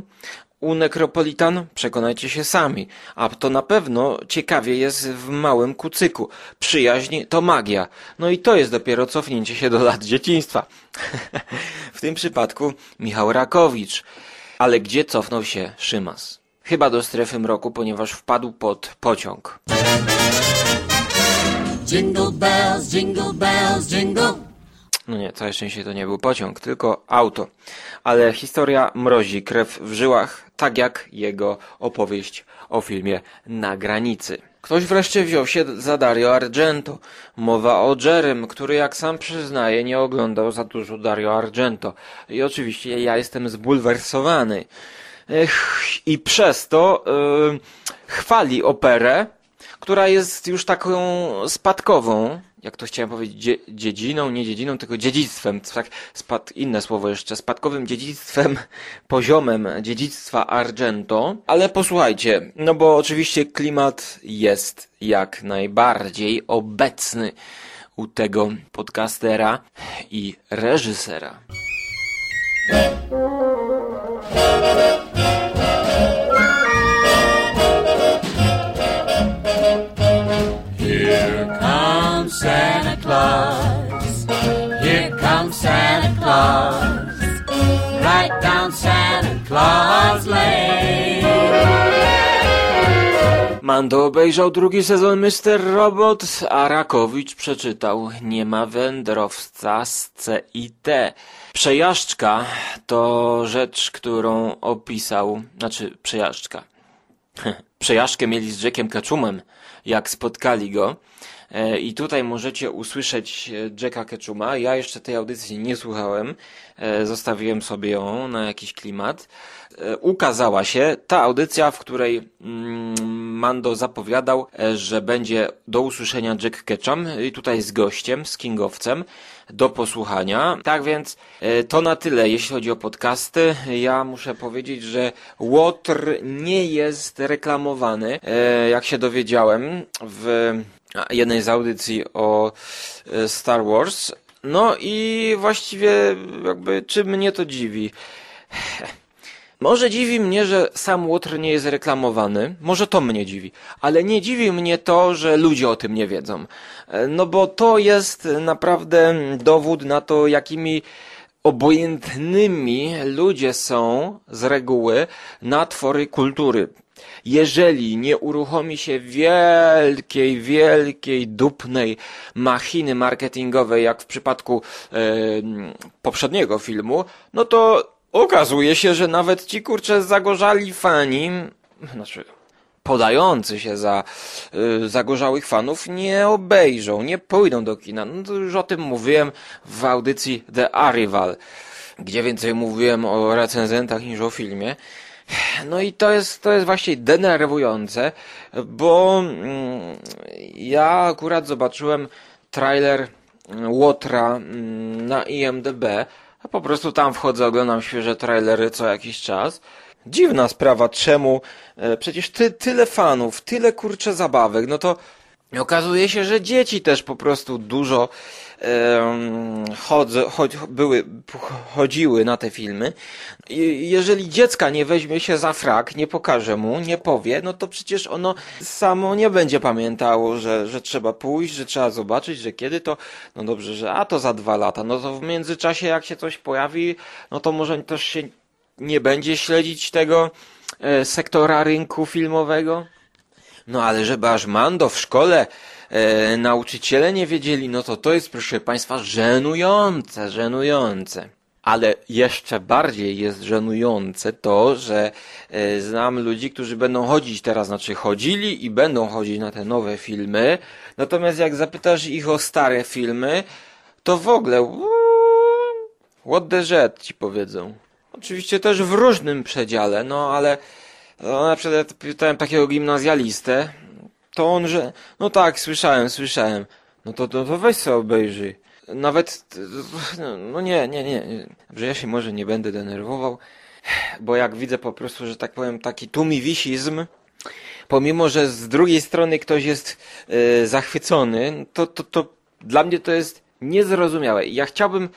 u Necropolitan? Przekonajcie się sami. A to na pewno ciekawie jest w małym kucyku. Przyjaźń to magia. No i to jest dopiero cofnięcie się do lat dzieciństwa. w tym przypadku Michał Rakowicz. Ale gdzie cofnął się Szymas? Chyba do strefy mroku, ponieważ wpadł pod pociąg. Jingle bells, jingle bells, jingle. No nie, całe szczęście to nie był pociąg, tylko auto. Ale historia mrozi krew w żyłach, tak jak jego opowieść o filmie Na granicy. Ktoś wreszcie wziął się za Dario Argento. Mowa o Jerem, który jak sam przyznaje nie oglądał za dużo Dario Argento. I oczywiście ja jestem zbulwersowany. I przez to yy, chwali operę, która jest już taką spadkową, jak to chciałem powiedzieć, dzie, dziedziną, nie dziedziną, tylko dziedzictwem, tak, spad, inne słowo jeszcze, spadkowym dziedzictwem, poziomem dziedzictwa Argento. Ale posłuchajcie, no bo oczywiście klimat jest jak najbardziej obecny u tego podcastera i reżysera. Claus. Here comes Santa Claus. Right down Santa Claus Lane. Mando obejrzał drugi sezon Mr. Robot, a Rakowicz przeczytał Nie ma wędrowca z C i T. Przejażdżka to rzecz, którą opisał, znaczy przejażdżka. Przejażdżkę mieli z Jackiem Ketchumem, jak spotkali go. E, I tutaj możecie usłyszeć e, Jacka Ketchuma. Ja jeszcze tej audycji nie słuchałem. E, Zostawiłem sobie ją na jakiś klimat. Ukazała się ta audycja, w której mm, Mando zapowiadał, że będzie do usłyszenia Jack Ketchum i tutaj z gościem, z Kingowcem do posłuchania. Tak więc to na tyle, jeśli chodzi o podcasty. Ja muszę powiedzieć, że Łotr nie jest reklamowany, jak się dowiedziałem w jednej z audycji o e, Star Wars. No i właściwie jakby czy mnie to dziwi? Może dziwi mnie, że sam Łotr nie jest reklamowany. Może to mnie dziwi. Ale nie dziwi mnie to, że ludzie o tym nie wiedzą. E, No bo to jest naprawdę dowód na to, jakimi obojętnymi ludzie są z reguły na twory kultury. Jeżeli nie uruchomi się wielkiej, wielkiej, dupnej machiny marketingowej, jak w przypadku e, poprzedniego filmu, no to okazuje się, że nawet ci kurcze zagorzali fani, znaczy podający się za y, zagorzałych fanów nie obejrzą, nie pójdą do kina. No to już o tym mówiłem w audycji The Arrival, gdzie więcej mówiłem o recenzentach niż o filmie. No i to jest, to jest właśnie denerwujące, bo mm, ja akurat zobaczyłem trailer Łotra mm, na IMDB, a po prostu tam wchodzę, oglądam świeże trailery co jakiś czas. Dziwna sprawa, czemu? E, przecież ty, tyle fanów, tyle kurcze zabawek, no to okazuje się, że dzieci też po prostu dużo em, chodzą, chodź, były, chodziły na te filmy. I jeżeli dziecka nie weźmie się za frak, nie pokaże mu, nie powie, no to przecież ono samo nie będzie pamiętało, że, że trzeba pójść, że trzeba zobaczyć, że kiedy to, no dobrze, że a to za dwa lata, no to w międzyczasie jak się coś pojawi, no to może też się nie będzie śledzić tego e, sektora rynku filmowego? No ale żeby aż Mando w szkole e, nauczyciele nie wiedzieli, no to to jest proszę Państwa żenujące, żenujące. Ale jeszcze bardziej jest żenujące to, że e, znam ludzi, którzy będą chodzić teraz, znaczy chodzili i będą chodzić na te nowe filmy, natomiast jak zapytasz ich o stare filmy, to w ogóle what the jet ci powiedzą. Oczywiście też w różnym przedziale, no ale no, na przykład pytałem takiego gimnazjalistę, to on, że no tak, słyszałem, słyszałem. No to, to, to weź sobie obejrzyj. Nawet, no nie, nie, nie, że ja się może nie będę denerwował, bo jak widzę po prostu, że tak powiem, taki tumiwisizm, pomimo, że z drugiej strony ktoś jest e, zachwycony, to, to, to dla mnie to jest niezrozumiałe. Ja chciałbym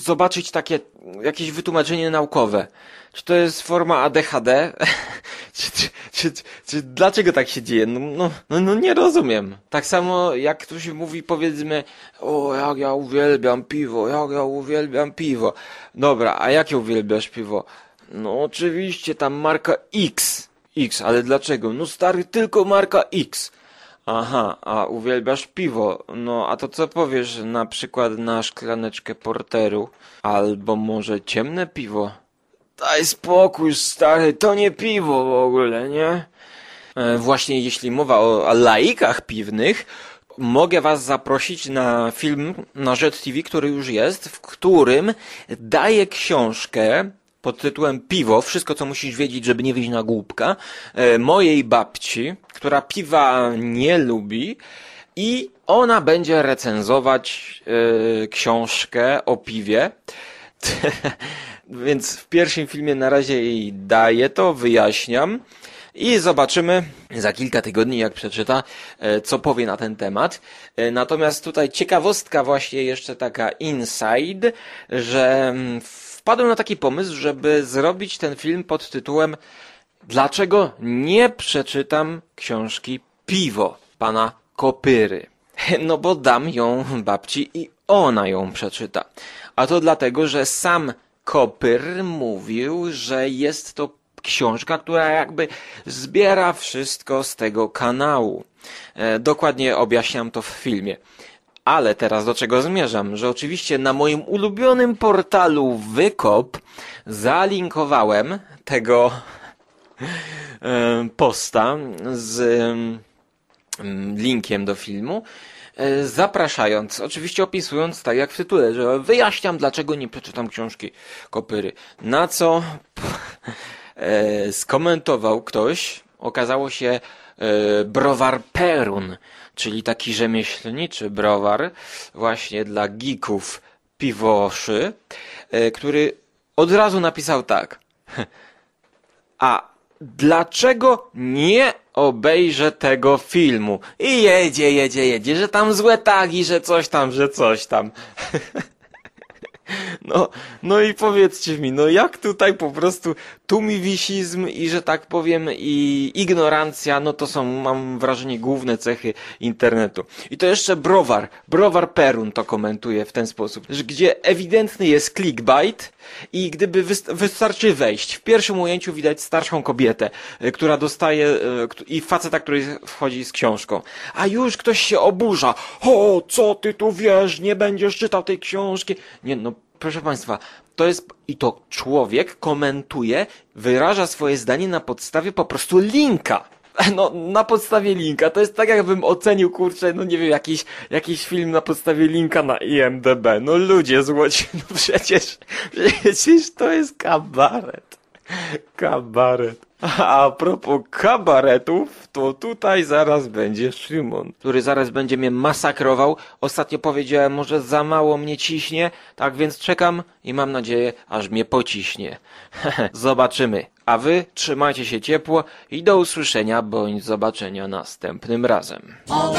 zobaczyć takie, jakieś wytłumaczenie naukowe. Czy to jest forma ADHD? czy, czy, czy, czy, dlaczego tak się dzieje? No, no, no, no nie rozumiem. Tak samo jak ktoś mówi powiedzmy, o jak ja uwielbiam piwo, jak ja uwielbiam piwo. Dobra, a jakie uwielbiasz piwo? No oczywiście tam marka X. X, ale dlaczego? No stary, tylko marka X. Aha, a uwielbiasz piwo. No, a to co powiesz na przykład na szklaneczkę porteru? Albo może ciemne piwo? Daj spokój, stary, to nie piwo w ogóle, nie? E, właśnie jeśli mowa o laikach piwnych, mogę was zaprosić na film na Jet TV, który już jest, w którym daję książkę pod tytułem Piwo, wszystko co musisz wiedzieć, żeby nie wyjść na głupka, e, mojej babci, która piwa nie lubi, i ona będzie recenzować yy, książkę o piwie. Więc w pierwszym filmie na razie jej daję to, wyjaśniam. I zobaczymy za kilka tygodni, jak przeczyta, e, co powie na ten temat. E, natomiast tutaj ciekawostka właśnie jeszcze taka inside, że mm, wpadłem na taki pomysł, żeby zrobić ten film pod tytułem Dlaczego nie przeczytam książki Piwo pana Kopyry? No bo dam ją babci i ona ją przeczyta. A to dlatego, że sam Kopyr mówił, że jest to książka, która jakby zbiera wszystko z tego kanału. E, dokładnie objaśniam to w filmie. Ale teraz do czego zmierzam? Że oczywiście na moim ulubionym portalu Wykop zalinkowałem tego posta z linkiem do filmu, e, zapraszając, oczywiście opisując tak jak w tytule, że wyjaśniam dlaczego nie przeczytam książki Kopyry. Na co e, skomentował ktoś, okazało się e, browar Perun, czyli taki rzemieślniczy browar właśnie dla geeków piwoszy, który od razu napisał tak. A dlaczego nie obejrzę tego filmu? I jedzie, jedzie, jedzie, że tam złe tagi, że coś tam, że coś tam. No, no i powiedzcie mi, no jak tutaj po prostu tumiwisizm i że tak powiem i ignorancja, no to są, mam wrażenie, główne cechy internetu. I to jeszcze Browar, Browar Perun to komentuje w ten sposób, że gdzie ewidentny jest clickbait i gdyby wystarczy wejść, w pierwszym ujęciu widać starszą kobietę, y, która dostaje y, i faceta, który wchodzi z książką. A już ktoś się oburza. O, co ty tu wiesz, nie będziesz czytał tej książki. Nie, no proszę Państwa, to jest, i to człowiek komentuje, wyraża swoje zdanie na podstawie po prostu linka. No, na podstawie linka. To jest tak, jakbym ocenił, kurczę, no nie wiem, jakiś, jakiś film na podstawie linka na IMDB. No ludzie złoci, no przecież, przecież to jest kabaret. Kabaret. A propos kabaretów, to tutaj zaraz będzie Szymon, który zaraz będzie mnie masakrował. Ostatnio powiedziałem, może za mało mnie ciśnie, tak więc czekam i mam nadzieję, aż mnie pociśnie. Zobaczymy. A wy trzymajcie się ciepło i do usłyszenia bądź zobaczenia następnym razem. Oh,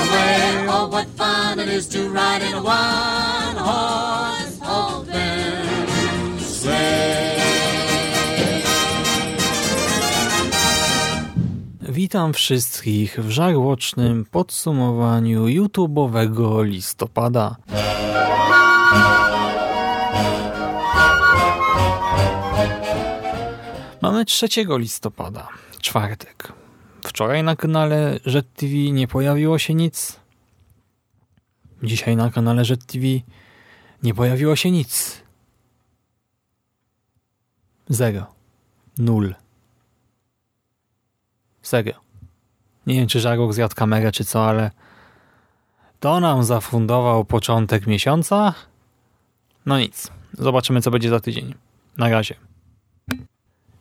Witam wszystkich w żarłocznym podsumowaniu YouTube'owego listopada. Mamy 3 listopada, czwartek. Wczoraj na kanale TV nie pojawiło się nic. Dzisiaj na kanale TV nie pojawiło się nic. Zero. Nul. Serio. Nie wiem, czy Żarłok zjadł kamerę, czy co, ale to nam zafundował początek miesiąca. No nic. Zobaczymy, co będzie za tydzień. Na razie.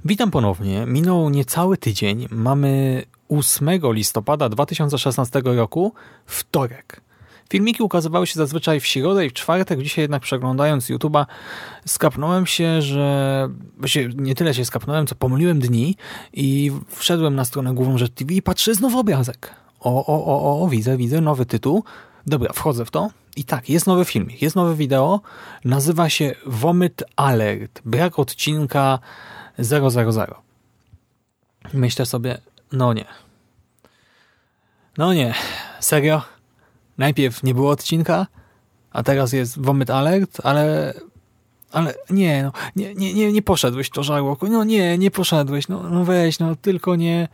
Witam ponownie. Minął niecały tydzień. Mamy 8 listopada 2016 roku, wtorek. Filmiki ukazywały się zazwyczaj w środę i w czwartek. Dzisiaj jednak przeglądając YouTube'a skapnąłem się, że... Właściwie nie tyle się skapnąłem, co pomyliłem dni i wszedłem na stronę główną Rzecz TV i patrzę znowu obrazek. O, o, o, o, widzę, widzę, nowy tytuł. Dobra, wchodzę w to i tak, jest nowy filmik, jest nowe wideo. Nazywa się Vomit Alert. Brak odcinka 000. Myślę sobie, no nie. No nie, serio? Najpierw nie było odcinka, a teraz jest Vomit Alert, ale ale nie, no, nie, nie, nie, nie poszedłeś to żarłoku. No nie, nie poszedłeś. No, no weź, no tylko nie.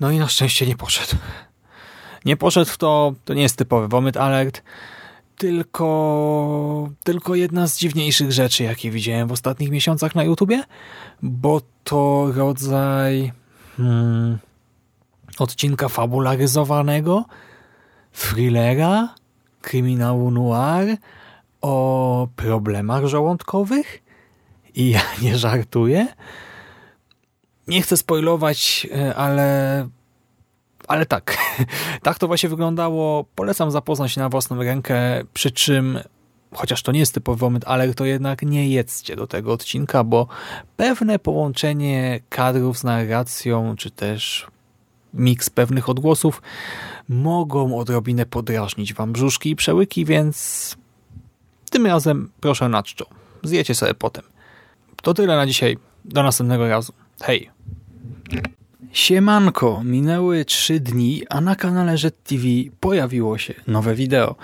No i na szczęście nie poszedł. Nie poszedł w to, to nie jest typowy Vomit Alert, tylko, tylko jedna z dziwniejszych rzeczy, jakie widziałem w ostatnich miesiącach na YouTubie, bo to rodzaj hmm, odcinka fabularyzowanego, thrillera, kryminału noir o problemach żołądkowych i ja nie żartuję. Nie chcę spoilować, e, ale ale tak, tak to właśnie wyglądało. Polecam zapoznać się na własną rękę, przy czym chociaż to nie jest typowy moment, ale to jednak nie jedzcie do tego odcinka, bo pewne połączenie kadrów z narracją, czy też miks pewnych odgłosów mogą odrobinę podrażnić wam brzuszki i przełyki, więc tym razem proszę na czczo. Zjecie sobie potem. To tyle na dzisiaj. Do następnego razu. Hej! Siemanko, minęły trzy dni, a na kanale TV pojawiło się nowe wideo.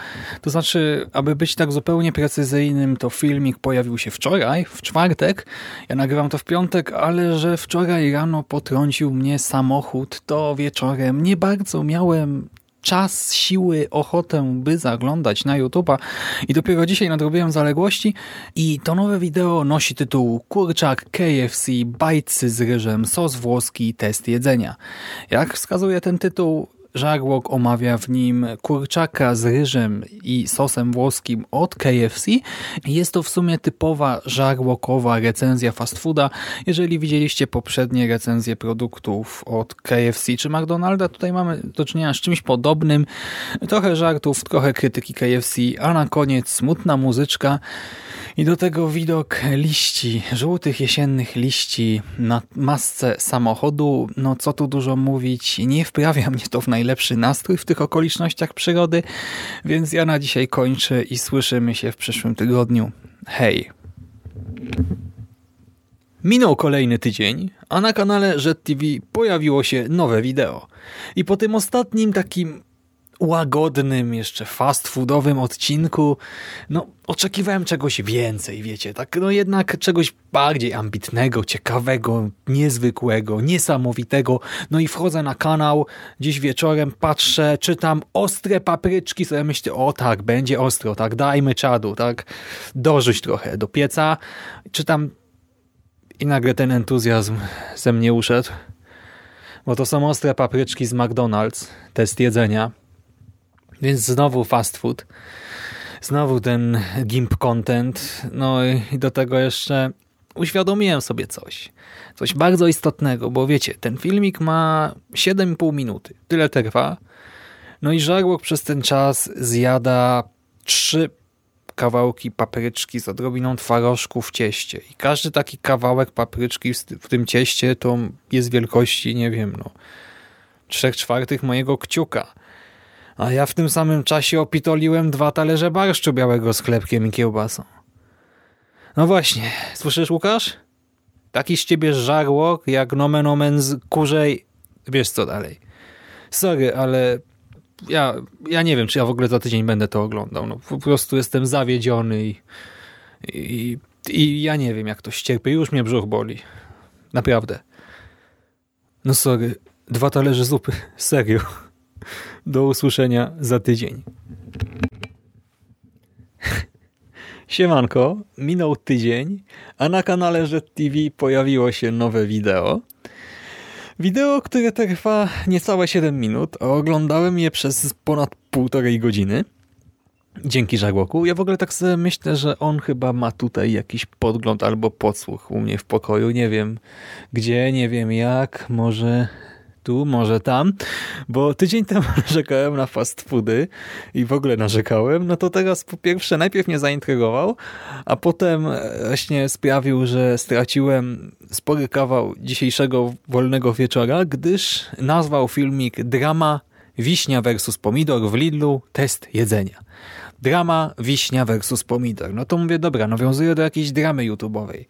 To znaczy, aby być tak zupełnie precyzyjnym, to filmik pojawił się wczoraj, w czwartek. Ja nagrywam to w piątek, ale że wczoraj rano potrącił mnie samochód, to wieczorem nie bardzo miałem czas, siły, ochotę, by zaglądać na YouTube'a i dopiero dzisiaj nadrobiłem zaległości i to nowe wideo nosi tytuł Kurczak, KFC, bajcy z ryżem, sos włoski, test jedzenia. Jak wskazuje ten tytuł, Żarłok omawia w nim kurczaka z ryżem i sosem włoskim od KFC. Jest to w sumie typowa żarłokowa recenzja fast fooda. Jeżeli widzieliście poprzednie recenzje produktów od KFC czy McDonalda, tutaj mamy do czynienia z czymś podobnym. Trochę żartów, trochę krytyki KFC, a na koniec smutna muzyczka i do tego widok liści, żółtych jesiennych liści na masce samochodu. No co tu dużo mówić, nie wprawia mnie to w najlepszy nastrój w tych okolicznościach przyrody, więc ja na dzisiaj kończę i słyszymy się w przyszłym tygodniu. Hej! Minął kolejny tydzień, a na kanale TV pojawiło się nowe wideo. I po tym ostatnim takim łagodnym, jeszcze fast foodowym odcinku, no oczekiwałem czegoś więcej, wiecie, tak no jednak czegoś bardziej ambitnego, ciekawego, niezwykłego, niesamowitego. No i wchodzę na kanał, dziś wieczorem patrzę, czytam ostre papryczki, sobie myślę, o tak, będzie ostro, tak, dajmy czadu, tak, dorzuć trochę do pieca. Czytam i nagle ten entuzjazm ze mnie uszedł, bo to są ostre papryczki z McDonald's, test jedzenia. Więc znowu fast food. Znowu ten GIMP content. No i do tego jeszcze uświadomiłem sobie coś. Coś bardzo istotnego, bo wiecie, ten filmik ma 7,5 minuty. Tyle trwa. No i żarłok przez ten czas zjada trzy kawałki papryczki z odrobiną twarożku w cieście. I każdy taki kawałek papryczki w tym cieście to jest wielkości, nie wiem, no, trzech czwartych mojego kciuka a ja w tym samym czasie opitoliłem dwa talerze barszczu białego z chlebkiem i kiełbasą. No właśnie, słyszysz Łukasz? Taki z ciebie żarłok, jak nomen omen z kurzej... Wiesz co dalej. Sorry, ale ja, ja nie wiem, czy ja w ogóle za tydzień będę to oglądał. No, po prostu jestem zawiedziony i, i, i ja nie wiem, jak to ścierpię. Już mnie brzuch boli. Naprawdę. No sorry, dwa talerze zupy. Serio. Do usłyszenia za tydzień. Siemanko, minął tydzień, a na kanale TV pojawiło się nowe wideo. Wideo, które trwa niecałe 7 minut, a oglądałem je przez ponad półtorej godziny. Dzięki Żarłoku. Ja w ogóle tak sobie myślę, że on chyba ma tutaj jakiś podgląd albo podsłuch u mnie w pokoju. Nie wiem gdzie, nie wiem jak. Może tu, może tam, bo tydzień temu narzekałem na fast foody i w ogóle narzekałem, no to teraz po pierwsze najpierw mnie zaintrygował, a potem właśnie sprawił, że straciłem spory kawał dzisiejszego wolnego wieczora, gdyż nazwał filmik Drama Wiśnia versus Pomidor w Lidlu test jedzenia. Drama Wiśnia versus Pomidor. No to mówię, dobra, nawiązuję do jakiejś dramy YouTube'owej.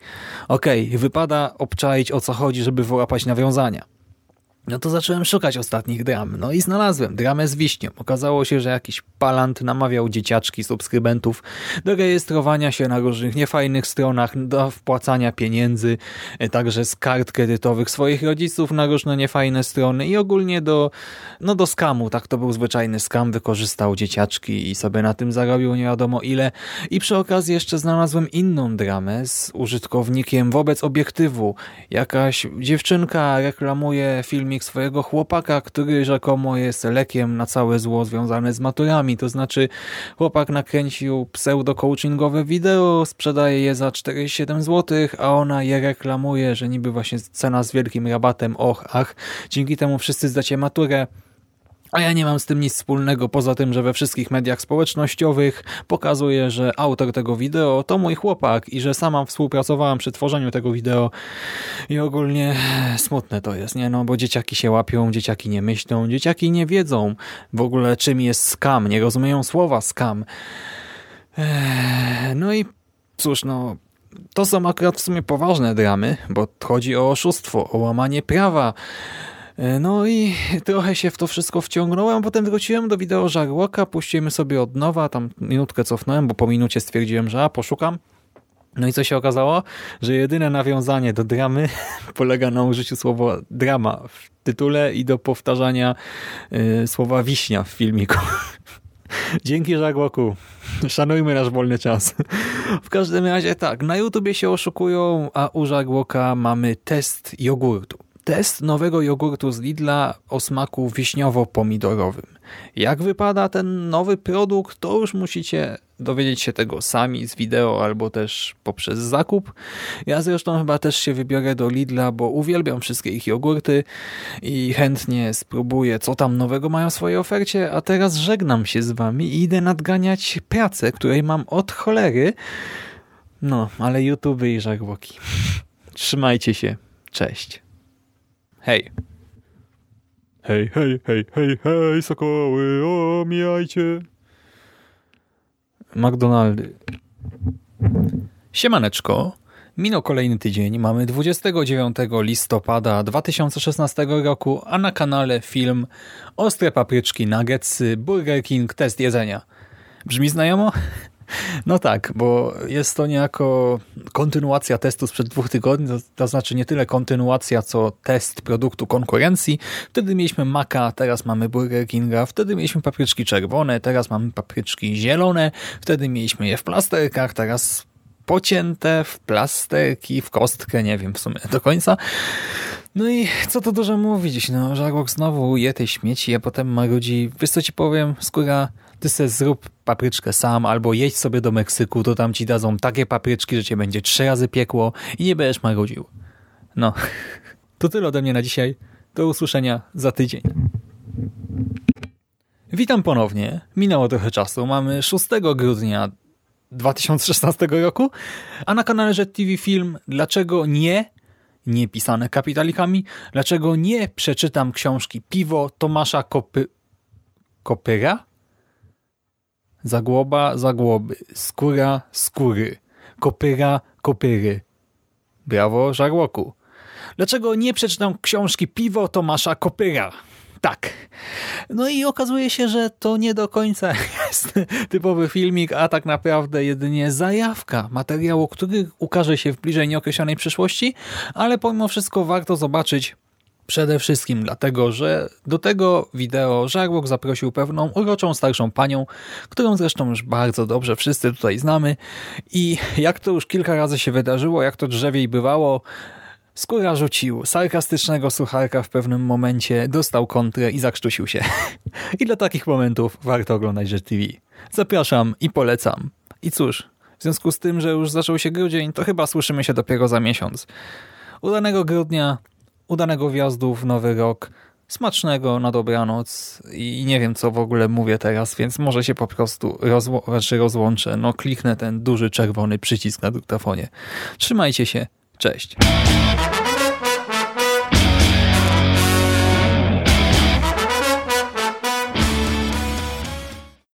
Okej, okay, wypada obczaić o co chodzi, żeby wyłapać nawiązania. No to zacząłem szukać ostatnich dram. No i znalazłem dramę z wiśnią. Okazało się, że jakiś palant namawiał dzieciaczki subskrybentów do rejestrowania się na różnych niefajnych stronach, do wpłacania pieniędzy, także z kart kredytowych swoich rodziców na różne niefajne strony i ogólnie do, no do skamu. Tak to był zwyczajny skam. Wykorzystał dzieciaczki i sobie na tym zarobił nie wiadomo ile. I przy okazji jeszcze znalazłem inną dramę z użytkownikiem wobec obiektywu. Jakaś dziewczynka reklamuje filmik filmik swojego chłopaka, który rzekomo jest lekiem na całe zło związane z maturami. To znaczy chłopak nakręcił pseudo-coachingowe wideo, sprzedaje je za 47 zł, a ona je reklamuje, że niby właśnie cena z wielkim rabatem, och, ach. Dzięki temu wszyscy zdacie maturę A ja nie mam z tym nic wspólnego, poza tym, że we wszystkich mediach społecznościowych pokazuje, że autor tego wideo to mój chłopak i że sama współpracowałam przy tworzeniu tego wideo i ogólnie smutne to jest, nie? No bo dzieciaki się łapią, dzieciaki nie myślą, dzieciaki nie wiedzą w ogóle czym jest skam, nie rozumieją słowa skam. No i cóż, no to są akurat w sumie poważne dramy, bo chodzi o oszustwo, o łamanie prawa, no i trochę się w to wszystko wciągnąłem, potem wróciłem do wideo Żarłoka, puścimy sobie od nowa, tam minutkę cofnąłem, bo po minucie stwierdziłem, że a, poszukam. No i co się okazało? Że jedyne nawiązanie do dramy polega na użyciu słowa drama w tytule i do powtarzania y, słowa wiśnia w filmiku. Dzięki Żarłoku. Szanujmy nasz wolny czas. W każdym razie tak, na YouTubie się oszukują, a u Żarłoka mamy test jogurtu test nowego jogurtu z Lidla o smaku wiśniowo-pomidorowym. Jak wypada ten nowy produkt, to już musicie dowiedzieć się tego sami z wideo albo też poprzez zakup. Ja zresztą chyba też się wybiorę do Lidla, bo uwielbiam wszystkie ich jogurty i chętnie spróbuję, co tam nowego mają w swojej ofercie, a teraz żegnam się z wami i idę nadganiać pracę, której mam od cholery. No, ale YouTube i żarłoki. Trzymajcie się. Cześć. Hej. Hej, hej, hej, hej, hej, sokoły, omijajcie. McDonaldy. Siemaneczko. Minął kolejny tydzień, mamy 29 listopada 2016 roku, a na kanale film Ostre papryczki, nuggetsy, Burger King, test jedzenia. Brzmi znajomo? No tak, bo jest to niejako kontynuacja testu sprzed dwóch tygodni, to, to, znaczy nie tyle kontynuacja, co test produktu konkurencji. Wtedy mieliśmy Maka, teraz mamy Burger Kinga, wtedy mieliśmy papryczki czerwone, teraz mamy papryczki zielone, wtedy mieliśmy je w plasterkach, teraz pocięte w plasterki, w kostkę, nie wiem w sumie do końca. No i co to dużo mówić, no Żarłok znowu je tej śmieci, a potem marudzi, wiesz co ci powiem, skóra ty se zrób papryczkę sam albo jedź sobie do Meksyku, to tam ci dadzą takie papryczki, że cię będzie trzy razy piekło i nie będziesz marudził. No, to tyle ode mnie na dzisiaj. Do usłyszenia za tydzień. Witam ponownie. Minęło trochę czasu. Mamy 6 grudnia 2016 roku, a na kanale TV Film Dlaczego nie nie pisane kapitalikami, dlaczego nie przeczytam książki Piwo Tomasza Kopy... Kopyra? Zagłoba, zagłoby, skóra, skóry, kopyra, kopyry. Brawo, Żarłoku. Dlaczego nie przeczytam książki Piwo Tomasza Kopyra? Tak. No i okazuje się, że to nie do końca jest typowy filmik, a tak naprawdę jedynie zajawka materiału, który ukaże się w bliżej nieokreślonej przyszłości, ale pomimo wszystko warto zobaczyć Przede wszystkim dlatego, że do tego wideo Żarłok zaprosił pewną uroczą starszą panią, którą zresztą już bardzo dobrze wszyscy tutaj znamy i jak to już kilka razy się wydarzyło, jak to drzewiej bywało, Skóra rzucił sarkastycznego sucharka w pewnym momencie, dostał kontrę i zakrztusił się. I dla takich momentów warto oglądać Jet TV. Zapraszam i polecam. I cóż, w związku z tym, że już zaczął się grudzień, to chyba słyszymy się dopiero za miesiąc. Udanego grudnia, udanego wjazdu w nowy rok, smacznego na dobranoc i nie wiem co w ogóle mówię teraz, więc może się po prostu rozło znaczy rozłączę. No kliknę ten duży czerwony przycisk na dyktafonie. Trzymajcie się, cześć.